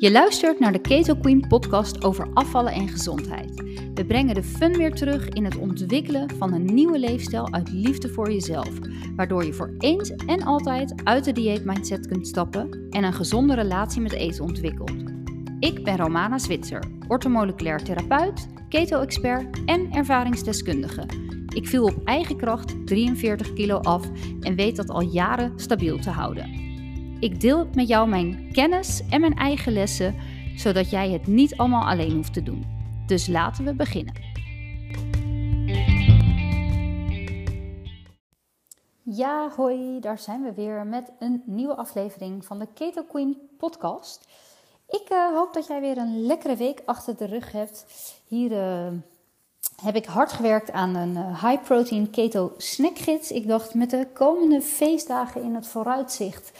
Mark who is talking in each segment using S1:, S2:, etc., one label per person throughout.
S1: Je luistert naar de Keto Queen podcast over afvallen en gezondheid. We brengen de fun weer terug in het ontwikkelen van een nieuwe leefstijl uit liefde voor jezelf, waardoor je voor eens en altijd uit de dieetmindset kunt stappen en een gezonde relatie met eten ontwikkelt. Ik ben Romana Zwitser, ortomoleculair therapeut, keto-expert en ervaringsdeskundige. Ik viel op eigen kracht 43 kilo af en weet dat al jaren stabiel te houden. Ik deel met jou mijn kennis en mijn eigen lessen, zodat jij het niet allemaal alleen hoeft te doen. Dus laten we beginnen. Ja, hoi, daar zijn we weer met een nieuwe aflevering van de Keto Queen podcast. Ik uh, hoop dat jij weer een lekkere week achter de rug hebt. Hier uh, heb ik hard gewerkt aan een uh, high protein keto snackgids. Ik dacht met de komende feestdagen in het vooruitzicht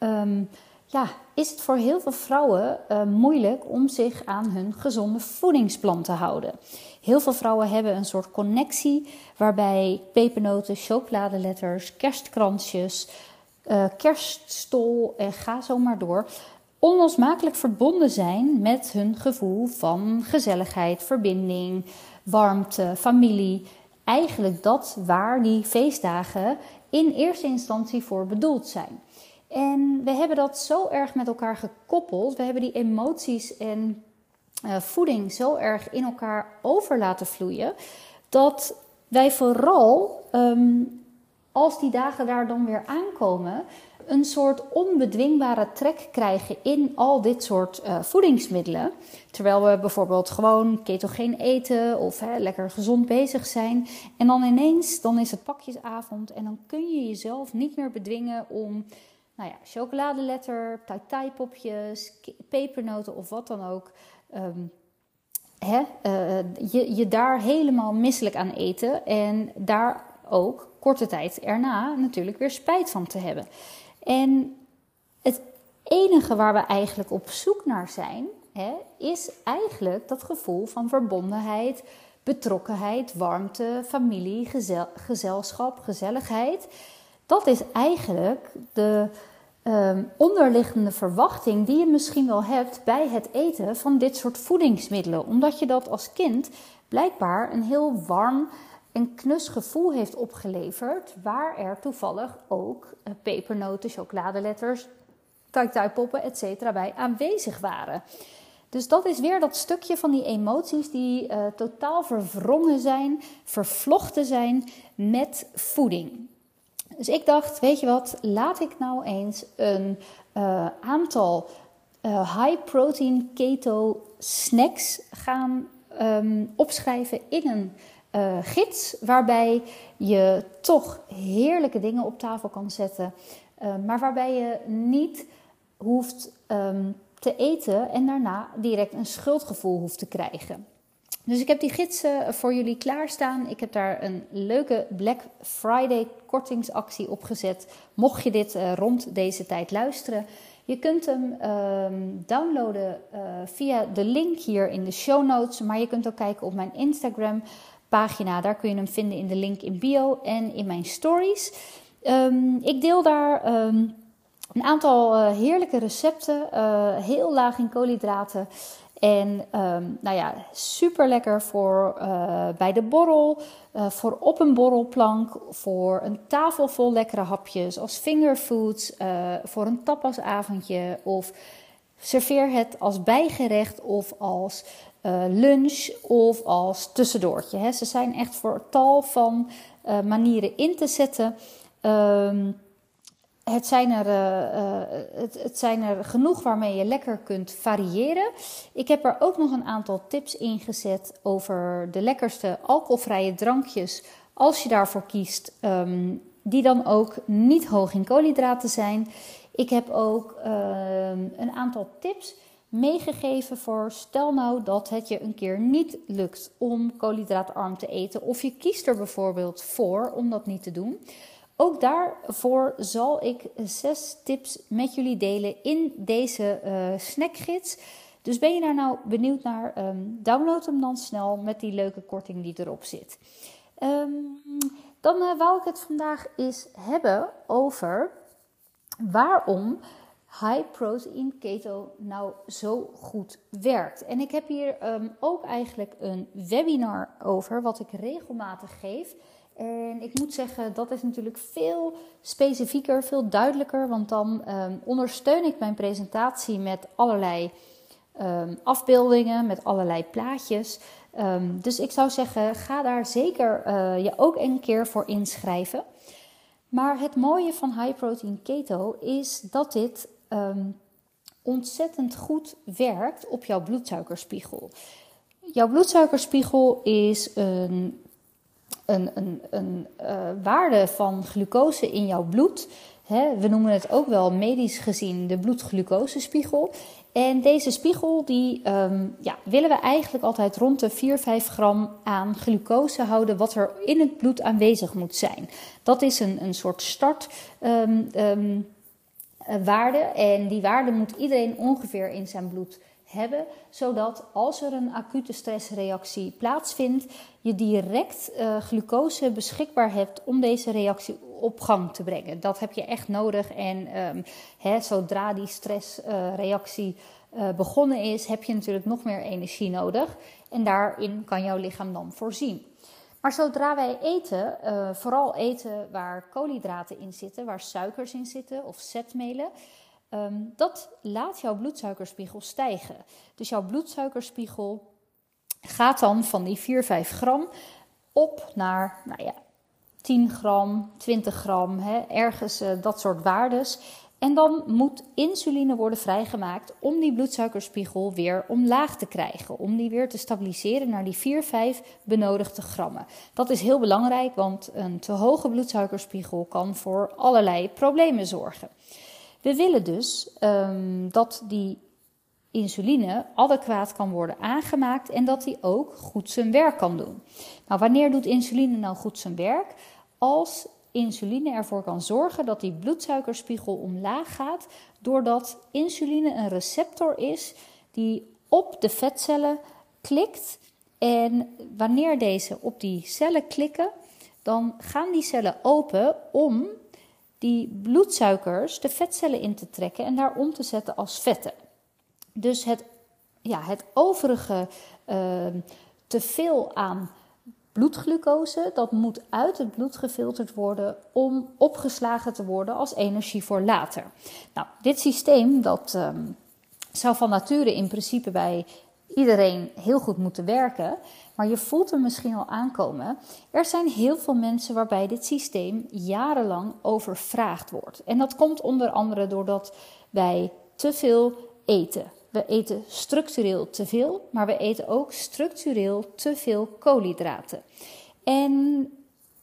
S1: um, ja, is het voor heel veel vrouwen uh, moeilijk om zich aan hun gezonde voedingsplan te houden. Heel veel vrouwen hebben een soort connectie waarbij pepernoten, chocoladeletters, kerstkransjes, uh, kerststol en ga zo maar door onlosmakelijk verbonden zijn met hun gevoel van gezelligheid, verbinding, warmte, familie. Eigenlijk dat waar die feestdagen in eerste instantie voor bedoeld zijn. En we hebben dat zo erg met elkaar gekoppeld. We hebben die emoties en uh, voeding zo erg in elkaar over laten vloeien. Dat wij vooral, um, als die dagen daar dan weer aankomen, een soort onbedwingbare trek krijgen in al dit soort uh, voedingsmiddelen. Terwijl we bijvoorbeeld gewoon ketogeen eten of hè, lekker gezond bezig zijn. En dan ineens, dan is het pakjesavond en dan kun je jezelf niet meer bedwingen om nou ja, chocoladeletter, tai popjes, pepernoten of wat dan ook. Um, hè, uh, je, je daar helemaal misselijk aan eten en daar ook korte tijd erna natuurlijk weer spijt van te hebben. En het enige waar we eigenlijk op zoek naar zijn, hè, is eigenlijk dat gevoel van verbondenheid, betrokkenheid, warmte, familie, gezel, gezelschap, gezelligheid. Dat is eigenlijk de, um, onderliggende verwachting die je misschien wel hebt bij het eten van dit soort voedingsmiddelen. Omdat je dat als kind blijkbaar een heel warm en knus gevoel heeft opgeleverd, waar er toevallig ook uh, pepernoten, chocoladeletters, tai-tai-poppen, etc. bij aanwezig waren. Dus dat is weer dat stukje van die emoties die uh, totaal verwrongen zijn, vervlochten zijn met voeding. Dus ik dacht, weet je wat, laat ik nou eens een uh, aantal uh, high protein keto snacks gaan um, opschrijven in een uh, gids. Waarbij je toch heerlijke dingen op tafel kan zetten. maar waarbij je niet hoeft um, te eten en daarna direct een schuldgevoel hoeft te krijgen. Dus ik heb die gidsen voor jullie klaarstaan. Ik heb daar een leuke Black Friday kortingsactie op gezet. Mocht je dit uh, rond deze tijd luisteren. Je kunt hem um, downloaden uh, via de link hier in de show notes. Maar je kunt ook kijken op mijn Instagram pagina. Daar kun je hem vinden in de link in bio en in mijn stories. Um, ik deel daar um, een aantal uh, heerlijke recepten. heel laag in koolhydraten. En um, nou ja, super lekker voor uh, bij de borrel, uh, voor op een borrelplank, voor een tafel vol lekkere hapjes als fingerfoods, uh, voor een tapasavondje of serveer het als bijgerecht of als lunch of als tussendoortje. Hè. Ze zijn echt voor tal van manieren in te zetten. Um, het zijn, er, uh, het, het, zijn er genoeg waarmee je lekker kunt variëren. Ik heb er ook nog een aantal tips in gezet over de lekkerste alcoholvrije drankjes. Als je daarvoor kiest, um, die dan ook niet hoog in koolhydraten zijn. Ik heb ook um, een aantal tips meegegeven voor stel nou dat het je een keer niet lukt om koolhydraatarm te eten. Of je kiest er bijvoorbeeld voor om dat niet te doen. Ook daarvoor zal ik zes tips met jullie delen in deze uh, snackgids. Dus ben je daar nou benieuwd naar? Um, download hem dan snel met die leuke korting die erop zit. Um, dan uh, wou ik het vandaag eens hebben over waarom high protein keto nou zo goed werkt. En ik heb hier ehm, ook eigenlijk een webinar over, wat ik regelmatig geef. En ik moet zeggen, dat is natuurlijk veel specifieker, veel duidelijker, want dan ehm, ondersteun ik mijn presentatie met allerlei um, afbeeldingen, met allerlei plaatjes. dus ik zou zeggen, ga daar zeker uh, je ook een keer voor inschrijven. Maar het mooie van high protein keto is dat dit ontzettend goed werkt op jouw bloedsuikerspiegel. Jouw bloedsuikerspiegel is een, een, een, een uh, waarde van glucose in jouw bloed. we noemen het ook wel medisch gezien de bloedglucosespiegel. En deze spiegel die, um, ja, willen we eigenlijk altijd rond de 4, 5 gram aan glucose houden, wat er in het bloed aanwezig moet zijn. Dat is een, een soort start. Um, uh, waarde. En die waarde moet iedereen ongeveer in zijn bloed hebben, zodat als er een acute stressreactie plaatsvindt, je direct uh, glucose beschikbaar hebt om deze reactie op gang te brengen. Dat heb je echt nodig. En um, hè, zodra die stressreactie uh, begonnen is, heb je natuurlijk nog meer energie nodig. En daarin kan jouw lichaam dan voorzien. Maar zodra wij eten, uh, vooral eten waar koolhydraten in zitten, waar suikers in zitten of zetmelen, um, dat laat jouw bloedsuikerspiegel stijgen. Dus jouw bloedsuikerspiegel gaat dan van die 4, 5 gram op naar nou ja, 10 gram, 20 gram, hè, ergens uh, dat soort waardes. En dan moet insuline worden vrijgemaakt om die bloedsuikerspiegel weer omlaag te krijgen. Om die weer te stabiliseren naar die 4, 5 benodigde grammen. Dat is heel belangrijk, want een te hoge bloedsuikerspiegel kan voor allerlei problemen zorgen. We willen dus um, dat die insuline adequaat kan worden aangemaakt en dat die ook goed zijn werk kan doen. Nou, wanneer doet insuline nou goed zijn werk? Als insuline ervoor kan zorgen dat die bloedsuikerspiegel omlaag gaat, doordat insuline een receptor is die op de vetcellen klikt. En wanneer deze op die cellen klikken, dan gaan die cellen open om die bloedsuikers de vetcellen in te trekken en daar om te zetten als vetten. Dus het, ja, het overige te veel aan bloedglucose, dat moet uit het bloed gefilterd worden om opgeslagen te worden als energie voor later. Nou, dit systeem dat um, zou van nature in principe bij iedereen heel goed moeten werken, maar je voelt hem misschien al aankomen. Er zijn heel veel mensen waarbij dit systeem jarenlang overvraagd wordt. En dat komt onder andere doordat wij te veel eten. We eten structureel te veel, maar we eten ook structureel te veel koolhydraten. En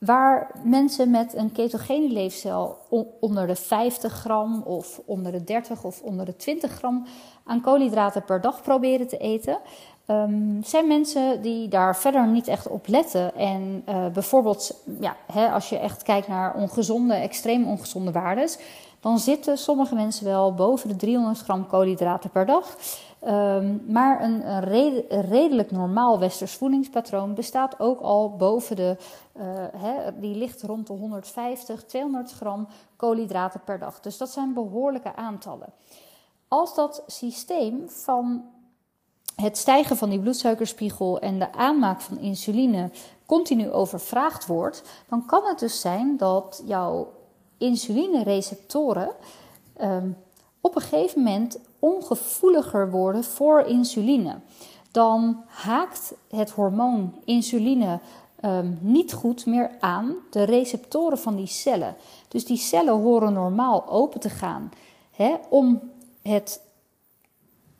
S1: waar mensen met een ketogene leefstijl onder de 50 gram of onder de 30 of onder de 20 gram aan koolhydraten per dag proberen te eten, um, zijn mensen die daar verder niet echt op letten. En uh, bijvoorbeeld, ja, hè, als je echt kijkt naar ongezonde, extreem ongezonde waardes, dan zitten sommige mensen wel boven de 300 gram koolhydraten per dag. Um, maar een, een, redelijk normaal westers voedingspatroon bestaat ook al boven de, hè, die ligt rond de 150, 200 gram koolhydraten per dag. Dus dat zijn behoorlijke aantallen. Als dat systeem van het stijgen van die bloedsuikerspiegel en de aanmaak van insuline continu overvraagd wordt, dan kan het dus zijn dat jouw insulinereceptoren um, op een gegeven moment ongevoeliger worden voor insuline. Dan haakt het hormoon insuline um, niet goed meer aan de receptoren van die cellen. Dus die cellen horen normaal open te gaan hè, om het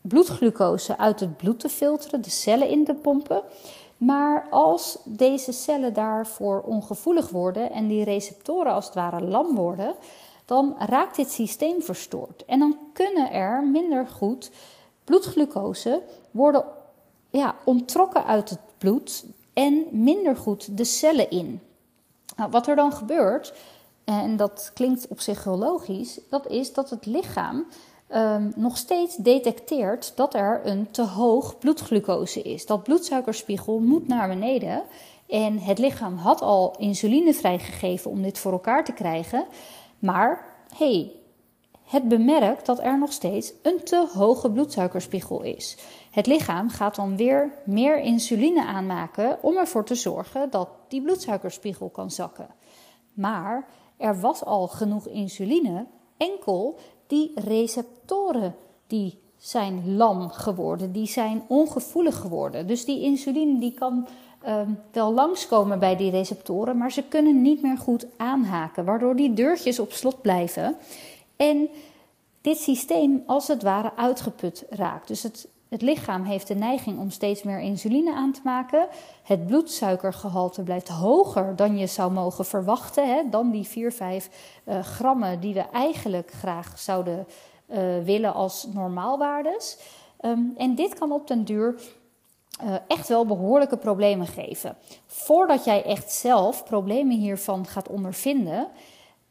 S1: bloedglucose uit het bloed te filteren, de cellen in te pompen. Maar als deze cellen daarvoor ongevoelig worden en die receptoren als het ware lam worden, dan raakt dit systeem verstoord. En dan kunnen er minder goed bloedglucose worden ja, onttrokken uit het bloed en minder goed de cellen in. Nou, wat er dan gebeurt, en dat klinkt op zich heel logisch, dat is dat het lichaam um, nog steeds detecteert dat er een te hoog bloedglucose is. Dat bloedsuikerspiegel moet naar beneden. En het lichaam had al insuline vrijgegeven om dit voor elkaar te krijgen. Maar hey, het bemerkt dat er nog steeds een te hoge bloedsuikerspiegel is. Het lichaam gaat dan weer meer insuline aanmaken om ervoor te zorgen dat die bloedsuikerspiegel kan zakken. Maar er was al genoeg insuline, enkel die receptoren die zijn lam geworden, die zijn ongevoelig geworden. Dus die insuline die kan um, wel langskomen bij die receptoren, maar ze kunnen niet meer goed aanhaken, waardoor die deurtjes op slot blijven. En dit systeem als het ware uitgeput raakt. Dus het, het lichaam heeft de neiging om steeds meer insuline aan te maken. Het bloedsuikergehalte blijft hoger dan je zou mogen verwachten. Hè, dan die 4, 5 uh, grammen die we eigenlijk graag zouden uh, willen als normaalwaardes. Um, en dit kan op den duur uh, echt wel behoorlijke problemen geven. Voordat jij echt zelf problemen hiervan gaat ondervinden,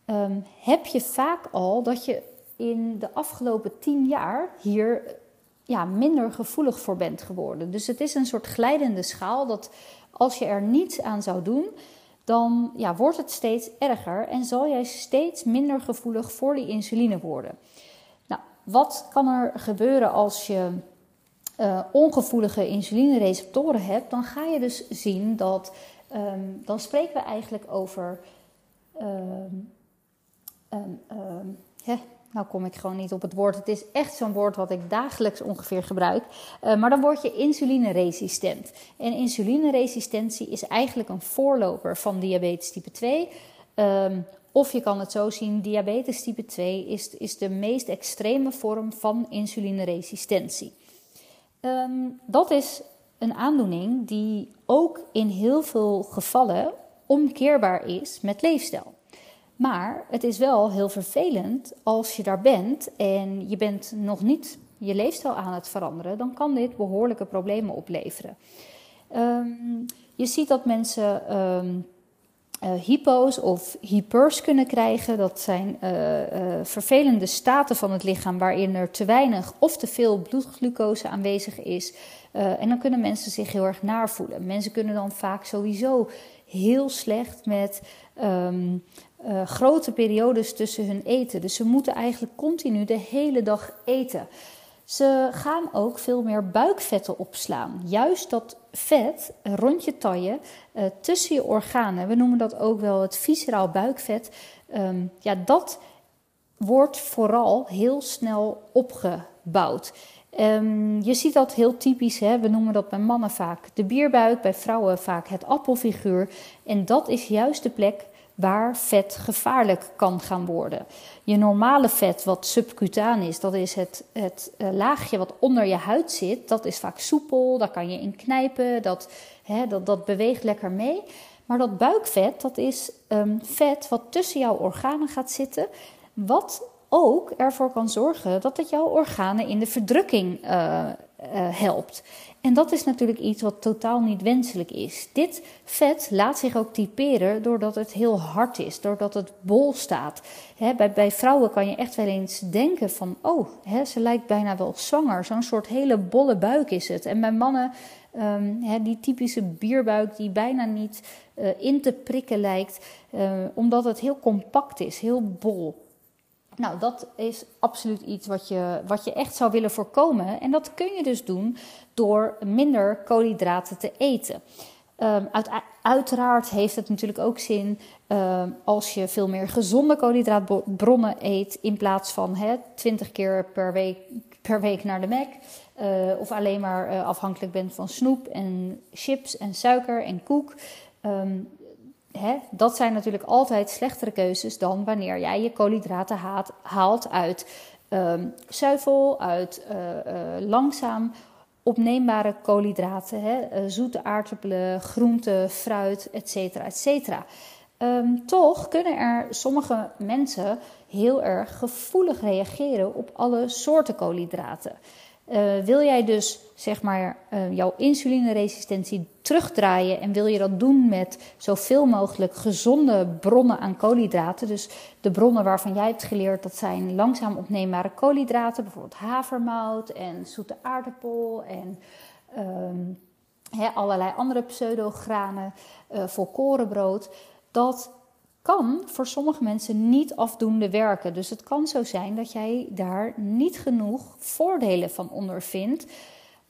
S1: um, heb je vaak al dat je in de afgelopen tien jaar hier ja, minder gevoelig voor bent geworden. Dus het is een soort glijdende schaal dat als je er niets aan zou doen, dan ja, wordt het steeds erger en zal jij steeds minder gevoelig voor die insuline worden. Nou, wat kan er gebeuren als je uh, ongevoelige insulinereceptoren hebt? Dan ga je dus zien dat, um, dan spreken we eigenlijk over. Um, nou kom ik gewoon niet op het woord. Het is echt zo'n woord wat ik dagelijks ongeveer gebruik. Uh, maar dan word je insulineresistent. En insulineresistentie is eigenlijk een voorloper van diabetes type 2. Um, ehm, of je kan het zo zien, diabetes type 2 is, is de meest extreme vorm van insulineresistentie. Um, dat is een aandoening die ook in heel veel gevallen omkeerbaar is met leefstijl. Maar het is wel heel vervelend als je daar bent en je bent nog niet je leefstijl aan het veranderen, dan kan dit behoorlijke problemen opleveren. Um, je ziet dat mensen um, uh, hypo's of hypers kunnen krijgen. Dat zijn uh, uh, vervelende staten van het lichaam waarin er te weinig of te veel bloedglucose aanwezig is. en dan kunnen mensen zich heel erg naar voelen. Mensen kunnen dan vaak sowieso heel slecht met um, uh, grote periodes tussen hun eten. Dus ze moeten eigenlijk continu de hele dag eten. Ze gaan ook veel meer buikvetten opslaan. Juist dat vet rond je taille, uh, tussen je organen, we noemen dat ook wel het visceraal buikvet. Um, ja, dat wordt vooral heel snel opgebouwd. Um, je ziet dat heel typisch, hè? we noemen dat bij mannen vaak de bierbuik, bij vrouwen vaak het appelfiguur. En dat is juist de plek waar vet gevaarlijk kan gaan worden. Je normale vet, wat subcutaan is, dat is het, het uh, laagje wat onder je huid zit. Dat is vaak soepel, daar kan je in knijpen, dat, hè, dat, dat beweegt lekker mee. Maar dat buikvet, dat is um, vet wat tussen jouw organen gaat zitten, wat ook ervoor kan zorgen dat het jouw organen in de verdrukking uh, uh, helpt. En dat is natuurlijk iets wat totaal niet wenselijk is. Dit vet laat zich ook typeren doordat het heel hard is, doordat het bol staat. bij, bij, vrouwen kan je echt wel eens denken van, oh, ze lijkt bijna wel zwanger. Zo'n soort hele bolle buik is het. En bij mannen, um, die typische bierbuik die bijna niet uh, in te prikken lijkt, uh, omdat het heel compact is, heel bol. Nou, dat is absoluut iets wat je, wat je echt zou willen voorkomen. En dat kun je dus doen door minder koolhydraten te eten. Um, uit, uiteraard heeft het natuurlijk ook zin um, als je veel meer gezonde koolhydraatbronnen eet in plaats van hè, 20 keer per week, per week naar de Mac. Uh, of alleen maar uh, afhankelijk bent van snoep en chips en suiker en koek. Um, hè, dat zijn natuurlijk altijd slechtere keuzes dan wanneer jij je koolhydraten haalt, uit um, zuivel, uit uh, uh, langzaam opneembare koolhydraten, hè, uh, zoete aardappelen, groenten, fruit, etc. etc. Um, toch kunnen er sommige mensen heel erg gevoelig reageren op alle soorten koolhydraten. Uh, wil jij dus zeg maar uh, jouw insulineresistentie terugdraaien en wil je dat doen met zoveel mogelijk gezonde bronnen aan koolhydraten, dus de bronnen waarvan jij hebt geleerd dat zijn langzaam opneembare koolhydraten, bijvoorbeeld havermout en zoete aardappel en um, allerlei andere pseudogranen, uh, volkorenbrood, dat kan voor sommige mensen niet afdoende werken. Dus het kan zo zijn dat jij daar niet genoeg voordelen van ondervindt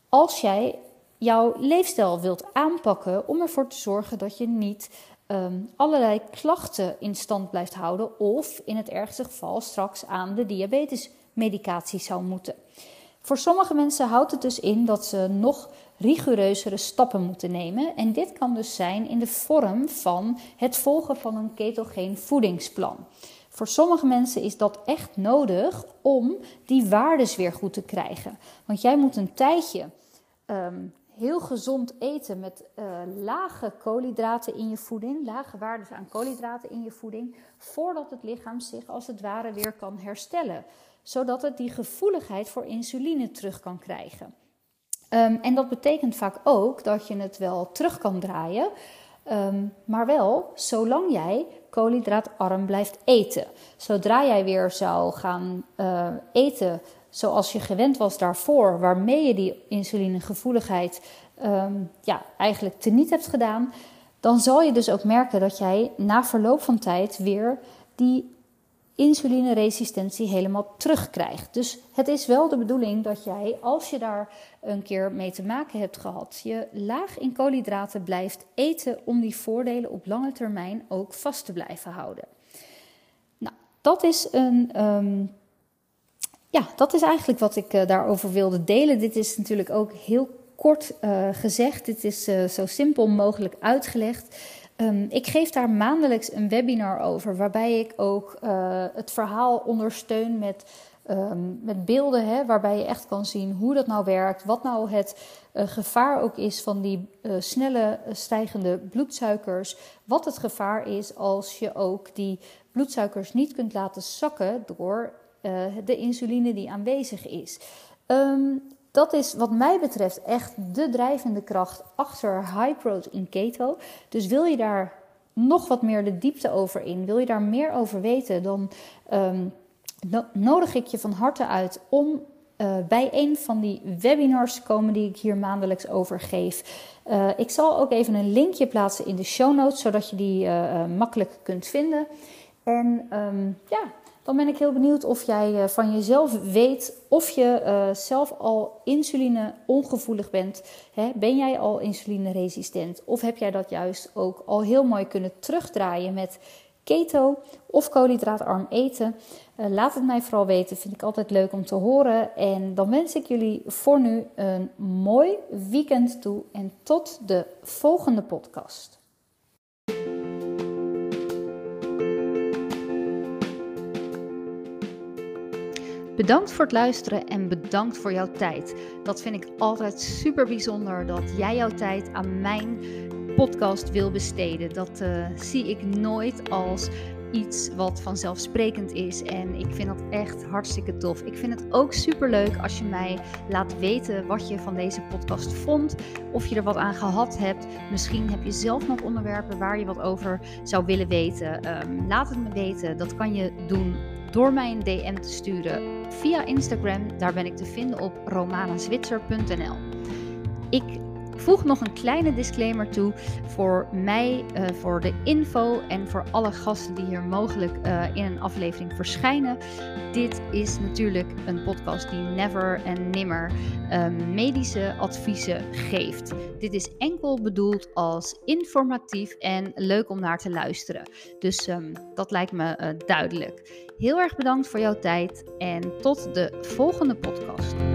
S1: als jij jouw leefstijl wilt aanpakken om ervoor te zorgen dat je niet um, allerlei klachten in stand blijft houden of in het ergste geval straks aan de diabetesmedicatie zou moeten. Voor sommige mensen houdt het dus in dat ze nog rigoureuzere stappen moeten nemen. En dit kan dus zijn in de vorm van het volgen van een ketogeen voedingsplan. Voor sommige mensen is dat echt nodig om die waardes weer goed te krijgen. Want jij moet een tijdje ehm, heel gezond eten met uh, lage koolhydraten in je voeding, lage waarden aan koolhydraten in je voeding, voordat het lichaam zich als het ware weer kan herstellen. Zodat het die gevoeligheid voor insuline terug kan krijgen. Um, en dat betekent vaak ook dat je het wel terug kan draaien, um, maar wel zolang jij koolhydraatarm blijft eten. Zodra jij weer zou gaan uh, eten zoals je gewend was daarvoor, waarmee je die insulinegevoeligheid um, ja, eigenlijk teniet hebt gedaan, dan zal je dus ook merken dat jij na verloop van tijd weer die insulineresistentie helemaal terugkrijgt. Dus het is wel de bedoeling dat jij, als je daar een keer mee te maken hebt gehad, je laag in koolhydraten blijft eten om die voordelen op lange termijn ook vast te blijven houden. Nou, dat is een. Um, ja, dat is eigenlijk wat ik uh, daarover wilde delen. Dit is natuurlijk ook heel kort uh, gezegd. Dit is uh, zo simpel mogelijk uitgelegd. Um, ik geef daar maandelijks een webinar over, waarbij ik ook uh, het verhaal ondersteun met, um, met beelden, hè, waarbij je echt kan zien hoe dat nou werkt, wat nou het uh, gevaar ook is van die uh, snelle stijgende bloedsuikers, wat het gevaar is als je ook die bloedsuikers niet kunt laten zakken door de insuline die aanwezig is. Um, dat is wat mij betreft echt de drijvende kracht achter high protein keto. Dus wil je daar nog wat meer de diepte over in, wil je daar meer over weten, dan um, nodig ik je van harte uit om uh, bij een van die webinars te komen die ik hier maandelijks over geef. Uh, ik zal ook even een linkje plaatsen in de show notes, zodat je die uh, makkelijk kunt vinden. En um, ja, dan ben ik heel benieuwd of jij eh, van jezelf weet of je eh, zelf al insuline ongevoelig bent. Ben jij al insulineresistent? Of heb jij dat juist ook al heel mooi kunnen terugdraaien met keto of koolhydraatarm eten? Eh, laat het mij vooral weten, vind ik altijd leuk om te horen. En dan wens ik jullie voor nu een mooi weekend toe en tot de volgende podcast. Bedankt voor het luisteren en bedankt voor jouw tijd. Dat vind ik altijd super bijzonder dat jij jouw tijd aan mijn podcast wil besteden. Dat uh, zie ik nooit als iets wat vanzelfsprekend is. En ik vind dat echt hartstikke tof. Ik vind het ook super leuk als je mij laat weten wat je van deze podcast vond. Of je er wat aan gehad hebt. Misschien heb je zelf nog onderwerpen waar je wat over zou willen weten. Um, laat het me weten. Dat kan je doen door mij een DM te sturen via Instagram. Daar ben ik te vinden op romanazwitser.nl. Ik voeg nog een kleine disclaimer toe voor mij, uh, voor de info en voor alle gasten die hier mogelijk uh, in een aflevering verschijnen. Dit is natuurlijk een podcast die never en nimmer uh, medische adviezen geeft. Dit is enkel bedoeld als informatief en leuk om naar te luisteren. Dus um, dat lijkt me uh, duidelijk. Heel erg bedankt voor jouw tijd en tot de volgende podcast.